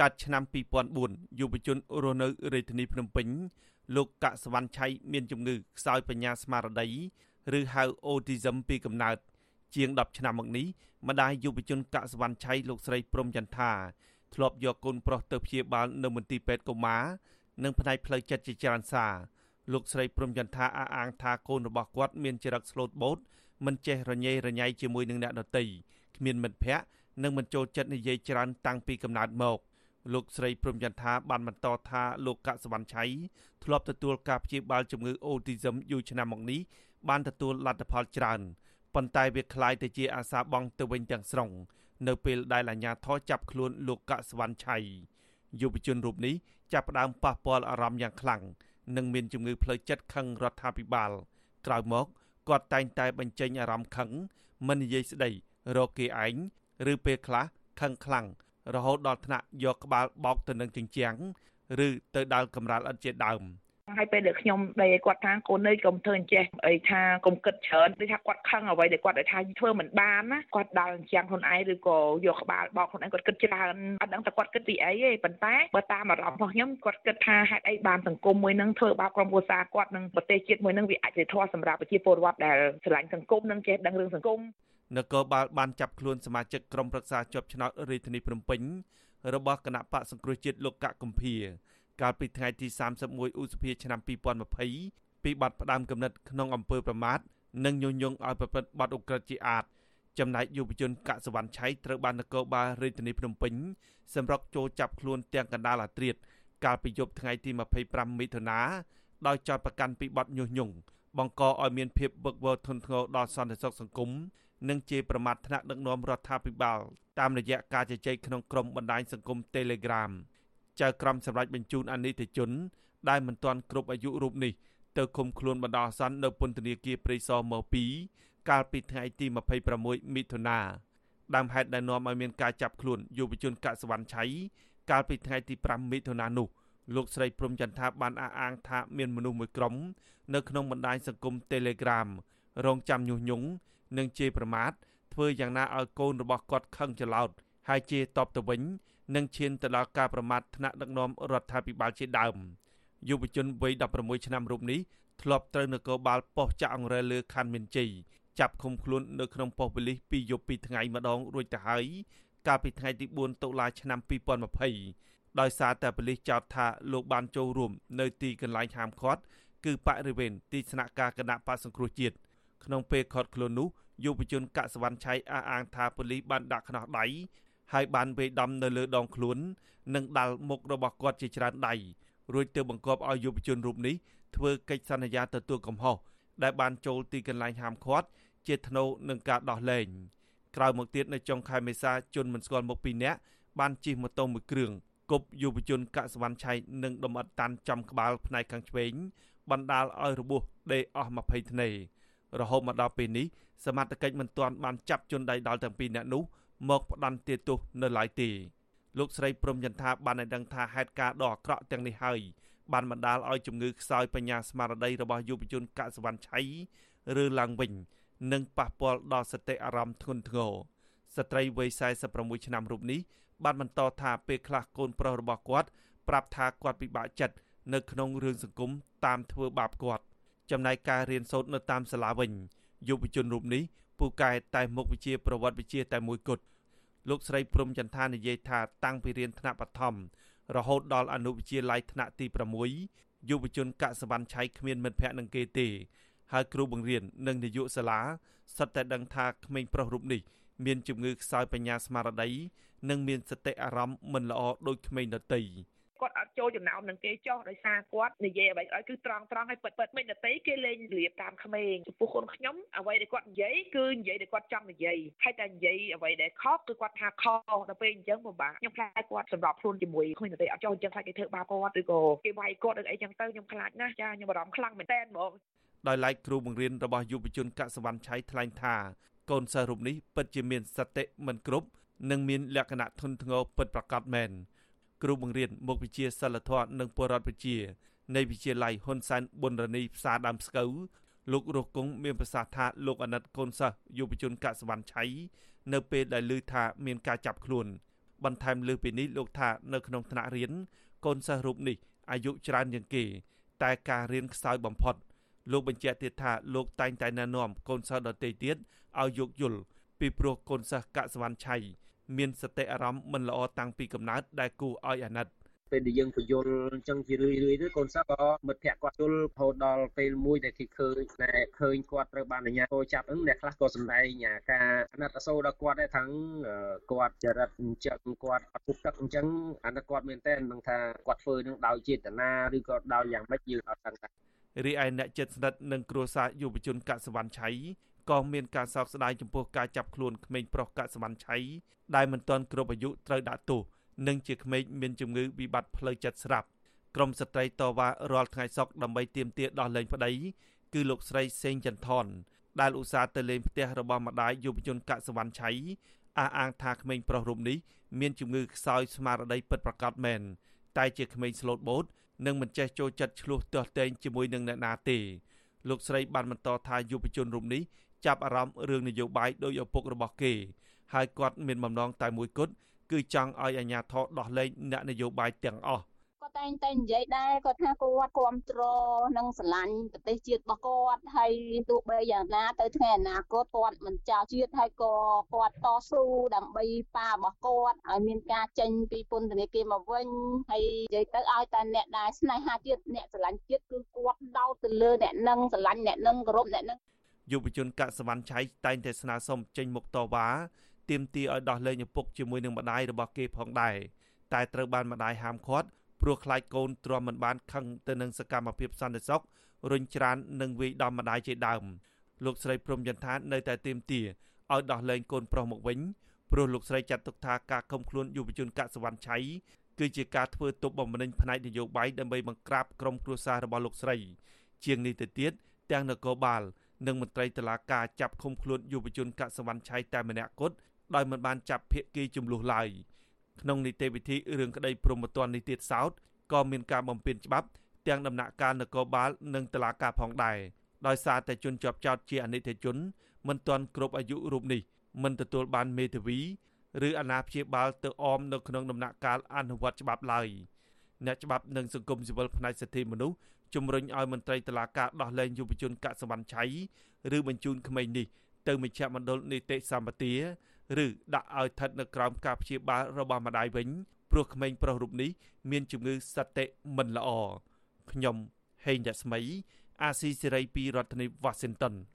កាលឆ្នាំ2004យុវជនរស់នៅរាជធានីភ្នំពេញ លោកកសវណ្ណឆៃមានជំងឺខ្សោយបញ្ញាស្មារតីឬហៅ autism ពីកំណើត ជាង10ឆ្នាំមកនេះម្ដាយយុវជនកសវណ្ណឆៃលោកស្រីព្រំចន្ទថាធ្លាប់យកកូនប្រុសទៅព្យាបាលនៅមន្ទីរពេទ្យកុមារនិងផ្នែកផ្លូវចិត្តជាច្រើនសារលោកស្រីព្រំចន្ទថាអះអាងថាកូនរបស់គាត់មានចរិតស្លូតបូតមិនចេះរញ៉េរញ៉ៃជាមួយនឹងអ្នកដទៃគ្មានមិត្តភ័ក្តិនិងមិនចូលចិត្តនិយាយច្រើនតាំងពីកំណើតមក លោកស្រីព្រំចន្ទថាបានបន្តថាលោកកសវណ្ណឆៃធ្លាប់ទទួលការព្យាបាលជំងឺអូទីសឹមយូរឆ្នាំមកនេះបានទទួលលទ្ធផលច្រើនប៉ុន្តែវាคล้ายទៅជាអាសាបងទៅវិញទាំងស្រុងនៅពេលដែលអាជ្ញាធរចាប់ខ្លួនលោកកសវណ្ណឆៃយុវជនរូបនេះចាប់ផ្ដើមប៉ះពាល់អារម្មណ៍យ៉ាងខ្លាំងនិងមានជំងឺផ្លូវចិត្តខឹងរដ្ឋាភិបាលក្រោយមកគាត់តែងតែបញ្ចេញអារម្មណ៍ខឹងមិននិយាយស្ដីរកគេឯងឬពេលខ្លះខឹងខ្លាំង រហូតដល់ថ្នាក់យកក្បាលបោកទៅនឹងជញ្ជាំងឬទៅដាល់កម្រាលឥតជាដើមហើយពេលដែលខ្ញុំដេកគាត់ថាកូននេះកុំធ្វើអញ្ចេះអីថាកុំគិតច្រើនដូចថាគាត់ខឹងអ្វីដែលគាត់ថាធ្វើមិនបានណាគាត់ដើរអញ្ចឹងខ្លួនឯងឬក៏យកក្បាលបោកខ្លួនឯងគាត់គិតច្រើនអត់ដឹងថាគាត់គិតពីអីទេប៉ុន្តែបើតាមអារម្មណ៍របស់ខ្ញុំគាត់គិតថាហេតុអីបានសង្គមមួយនឹងធ្វើបាបក្រុមគ្រួសារគាត់និងប្រទេសជាតិមួយនឹងវាអាចធម៌សម្រាប់ប្រជាពលរដ្ឋដែលស្រឡាញ់សង្គមនិងចេះដឹងរឿងសង្គម នគរបាលបានចាប់ខ្លួនសមាជិកក្រុមប្រឹក្សាជាប់ឆ្នោតរាជធានីភ្នំពេញរបស់គណៈបកសង្គ្រោះជាតិលោកកកកំភៀកាលពីថ្ងៃទី31ឧសភាឆ្នាំ2020ពីបទផ្ដាំកំណត់ក្នុងអំពើប្រមាថនិងញុះញង់ឲ្យប្រព្រឹត្តបទឧក្រិដ្ឋជាអាតចំណែកយុវជនកសវណ្ណឆៃត្រូវបាននគរបាលរាជធានីភ្នំពេញសម្រុកចូលចាប់ខ្លួនទាំងកណ្ដាលអាត្រៀតកាលពីយប់ថ្ងៃទី25មិថុនាដោយចោទប្រកាន់ពីបទញុះញង់បង្កឲ្យមានភាពវឹកវរធ្ងន់ធ្ងរដល់សន្តិសុខសង្គម និងជាប្រមាថថ្នាក់ដឹកនាំរដ្ឋាភិបាលតាមរយៈការជជែកក្នុងក្រុមបណ្ដាញសង្គម Telegram ចៅក្រមសម្រាប់បញ្ជូនអនិច្ចជន ដែលមិនទាន់គ្រប់អាយុរូបនេះទៅឃុំខ្លួនបណ្ដោះអាសន្ននៅពន្ធនាគារព្រៃសរម2កាលពីថ្ងៃទី26មិថុនាដើមហេតុដែលនាំឲ្យមានការចាប់ខ្លួនយុវជនកសវណ្ណឆៃកាលពីថ្ងៃទី5មិថុនានោះលោកស្រីព្រំចន្ទថាបានអះអាងថាមានមនុស្សមួយក្រុមនៅក្នុងបណ្ដាញសង្គម Telegram រងចាំញុះញង់ និងជេរប្រមាថធ្វើយ៉ាងណាឲ្យកូនរបស់គាត់ខឹងច្រឡោតហើយជេរតបទៅវិញនិងឈានទៅដល់ការប្រមាថថ្នាក់ដឹកនាំរដ្ឋាភិបាលជាដើមយុវជនវ័យ16ឆ្នាំរូបនេះធ្លាប់ត្រូវនគរបាលប៉ុស្តិ៍ចាក់អង្រែលើខណ្ឌមានជ័យចាប់ឃុំខ្លួននៅក្នុងប៉ុស្តិ៍ប៉ូលីសពីយប់ពីថ្ងៃម្ដងរួចទៅហើយកាលពីថ្ងៃទី4តុលាឆ្នាំ2020ដោយសារតែប៉ូលីសចោទថាលោកបានចូលរួមនៅទីកន្លែងហាមឃាត់គឺបរិវេណទីស្នាក់ការគណៈបកសង្គ្រោះជាតិ ក្នុងពេលខត់ខ្លួននោះយុវជនកសវណ្ណឆៃអះអាងថាប៉ូលីសបានដាក់ខ្នោះដៃហើយបានវេដំនៅលើដងខ្លួននិងដាល់មុខរបស់គាត់ជាច្រើនដៃរួចទើបបង្គាប់ឲ្យយុវជនរូបនេះធ្វើកិច្ចសន្យាទទួលកំហុសដែលបានចូលទីកន្លែងហាមឃាត់ជាធ្នូនឹងការដោះលែងក្រោយមកទៀតនៅចុងខែមេសាជនមិនស្គាល់មុខពីរនាក់បានជិះម៉ូតូមួយគ្រឿងគប់យុវជនកសវណ្ណឆៃនិងដំអិតតាន់ចំក្បាលផ្នែកខាងឆ្វេងបណ្ដាលឲ្យរបួសដេកអស់20ធ្នេរ ហូតមកដល់ពេលនេះសមត្ថកិច្ចមិនទាន់បានចាប់ជនដៃដល់ទាំងពីរនាក់នោះមកផ្ដន់ទាទោសនៅឡើយទេលោកស្រីព្រំយន្តថាបានឲ្យដឹងថាហេតុការណ៍ដ៏អាក្រក់ទាំងនេះហើយបានបណ្ដាលឲ្យជំងឺខ្សោយបញ្ញាស្មារតីរបស់យុវជនកសវណ្ណឆៃឬឡើងវិញនិងប៉ះពាល់ដល់សតិអារម្មណ៍ធ្ងន់ធ្ងរស្ត្រីវ័យ46ឆ្នាំរូបនេះបានបន្តថាពេលខ្លះកូនប្រុសរបស់គាត់ប្រាប់ថាគាត់ពិបាកចិត្តនៅក្នុងរឿងសង្គមតាមធ្វើបាបគាត់ ចំណែកការរៀនសូត្រនៅតាមសាលាវិញយុវជនរូបនេះពូកែតែមុខវិជ្ជាប្រវត្តិវិទ្យាតែមួយគត់លោកស្រីព្រំចន្ទថានិយាយថាតាំងពីរៀនថ្នាក់បឋមរហូតដល់អនុវិទ្យាល័យថ្នាក់ទី6យុវជនកសវណ្ណឆៃគ្មានមិត្តភ័ក្តិនឹងគេទេហើយគ្រូបង្រៀននិងនាយកសាលាសុទ្ធតែដឹងថាក្មេងប្រុសរូបនេះមានជំងឺខ្សោយបញ្ញាស្មារតីនិងមានសតិអារម្មណ៍មិនល្អដូចក្មេងដទៃ គាត់អត់ចូលចំណោមនឹងគេចោះដោយសារគាត់និយាយអ្វីឲ្យគឺត្រង់ត្រង់ឲ្យពិតពិតមិនតែគេលេងរៀបតាមក្មេងចំពោះកូនខ្ញុំអ្វីដែលគាត់និយាយគឺនិយាយដែលគាត់ចង់និយាយហើយតែនិយាយអ្វីដែលខុសគឺគាត់ថាខុសដល់ពេលអញ្ចឹងពិបាកខ្ញុំខ្លាចគាត់សម្រាប់ខ្លួនជាមួយគ្មានតែអត់ចូលអញ្ចឹងខ្លាចគេធ្វើបាបគាត់ឬក៏គេវាយគាត់ឬអីចឹងទៅខ្ញុំខ្លាចណាស់ចាខ្ញុំបារម្ភខ្លាំងមែនតើហ្មងដោយឡែកគ្រូបង្រៀនរបស់យុវជនកសវណ្ណឆៃថ្លែងថាកូនសិស្សរូបនេះពិតជាមានសតិមិនគ្រប់និងមានលក្ខណៈធន់ធ្ងរពិតប្រាកដមែន គ្រូបង្រៀនមុខវិជ្ជាសិលធម៌និងពលរដ្ឋវិជ្ជានៃវិទ្យាល័យហ៊ុនសែនប៊ុនរនីផ្សារដើមស្កូវលោករស់គង់មានប្រសាសន៍ថាលោកអាណិតកូនសិស្សយុវជនកសវណ្ណឆៃនៅពេលដែលឮថាមានការចាប់ខ្លួនបន្ថែមលើសពីនេះលោកថានៅក្នុងថ្នាក់រៀនកូនសិស្សរូបនេះអាយុច្រើនជាងគេ តែការរៀនខ្សោយបំផុត លោកបញ្ជាក់ទៀតថាលោកតែងតែណែនាំកូនសិស្សដទៃទៀតឲ្យយោគយល់ពីព្រោះកូនសិស្សកសវណ្ណឆៃ មានសតិអារម្មណ៍មិនល្អតាំងពីកំណើតដែលគួរឲ្យអាណិតពេលដែលយើងបញ្យលអញ្ចឹងជារឿយរឿយទៅកូនសិស្សក៏មិត្តភក្តិគាត់យល់រហូតដល់ពេលមួយដែលគេឃើញតែឃើញគាត់ត្រូវបានអាជ្ញាធរចាប់ហ្នឹងអ្នកខ្លះក៏សម្ដែងការអាណិតអាសូរដល់គាត់ដែរថាងគាត់ចរិតអញ្ចឹងគាត់អត់ពុកទឹកអញ្ចឹងអាណិតគាត់មែនតើនឹងថាគាត់ធ្វើនឹងដោយចេតនាឬក៏ដោយយ៉ាងម៉េចយើងអត់ដឹងដែររីឯអ្នកចិត្តស្និទ្ធនឹងគ្រួសារយុវជនកសវណ្ណឆៃ ក៏មានការសោកស្ដាយចំពោះការចាប់ខ្លួនក្មេងប្រុសកសវណ្ណឆៃដែលមិនទាន់គ្រប់អាយុត្រូវដាក់ទោសនិងជាក្មេងមានជំងឺវិបត្តិផ្លូវចិត្តស្រាប់ក្រមស្ត្រីតវ៉ារាល់ថ្ងៃសុកដើម្បីទាមទារដោះលែងប្តីគឺលោកស្រីសេងចន្ទថនដែលឧស្សាហ៍ទៅលេងផ្ទះរបស់ម្ដាយយុវជនកសវណ្ណឆៃអះអាងថាក្មេងប្រុសរូបនេះមានជំងឺខ្សោយស្មារតីពិតប្រាកដមែនតែជាក្មេងស្លូតបូតនិងមិនចេះចូលចិត្តឆ្លោះទាស់ទែងជាមួយនឹងអ្នកណាទេលោកស្រីបានបន្តថាយុវជនរូបនេះ ចាប់អារម្មណ៍រឿងនយោបាយដោយឪពុករបស់គេហើយគាត់មានបំណងតែមួយគត់គឺចង់ឲ្យអាជ្ញាធរដោះលែងអ្នកនយោបាយទាំងអស់គាត់តែងតែនិយាយដែរគាត់ថាគាត់គ្រប់គ្រងនិងស្រឡាញ់ប្រទេសជាតិរបស់គាត់ហើយទោះបីយ៉ាងណាទៅថ្ងៃអនាគតគាត់មិនចោលជាតិហើយក៏គាត់តស៊ូដើម្បីប៉ារបស់គាត់ឲ្យមានការចេញពីពន្ធនាគារមកវិញហើយនិយាយទៅឲ្យតែអ្នកដែលស្នេហាជាតិអ្នកស្រឡាញ់ជាតិគឺគាត់ដោតទៅលើអ្នកនឹងស្រឡាញ់អ្នកនឹងគោរពអ្នកនឹង យុវជនកសវណ្ណឆៃតែងតែស្នើសុំចេញមុខតវ៉ាទាមទារឲ្យដោះលែងឪពុកជាមួយនឹងម្ដាយរបស់គេផងដែរតែត្រូវបានម្ដាយហាមឃាត់ព្រោះខ្លាចកូនទ្រាំមិនបានខឹងទៅនឹងសកម្មភាពសន្តិសុខរុញច្រាននិងវាយដំម្ដាយជាដើមលោកស្រីព្រំយន្តថានៅតែទាមទារឲ្យដោះលែងកូនប្រុសមកវិញព្រោះលោកស្រីចាត់ទុកថាការខំខ្លួនយុវជនកសវណ្ណឆៃគឺជាការធ្វើទុបបំណិញផ្នែកនយោបាយដើម្បីបង្ក្រាបក្រុមគ្រួសាររបស់លោកស្រី ជាងនេះទៅទៀតទាំងនគរបាល និងមន្ត្រីតុលាការចាប់ឃុំខ្លួនយុវជនកសវណ្ណឆៃតែម្នាក់គត់ដោយមិនបានចាប់ភាគីចំនួនឡើយក្នុងនីតិវិធីរឿងក្តីព្រមត្តននេះទៀតសោតក៏មានការបំពេញច្បាប់ទាំងដំណាក់កាលនគរបាលនិងតុលាការផងដែរដោយសារតែជនជាប់ចោតជាអនិច្ចជន មិនទាន់គ្រប់អាយុរូបនេះមិនទទួលបានមេធាវីឬអាណាព្យាបាលទៅអមនៅក្នុងដំណាក់កាលអនុវត្តច្បាប់ឡើយអ្នកច្បាប់និងសង្គមស៊ីវិលផ្នែកសិទ្ធិមនុស្ស ជំរុញឲ្យមន្ត្រីតុលាការដោះលែងយុវជនកសវណ្ណឆៃឬបញ្ជូនក្មេងនេះទៅមជ្ឈមណ្ឌលនីតិសម្បទាឬដាក់ឲ្យស្ថិតនៅក្រោមការព្យាបាលរបស់ម្ដាយវិញព្រោះក្មេងប្រុសរូបនេះមានជំងឺសតិមិនល្អខ្ញុំហេងរស្មី អាស៊ីសេរីពីរដ្ឋធានី Washington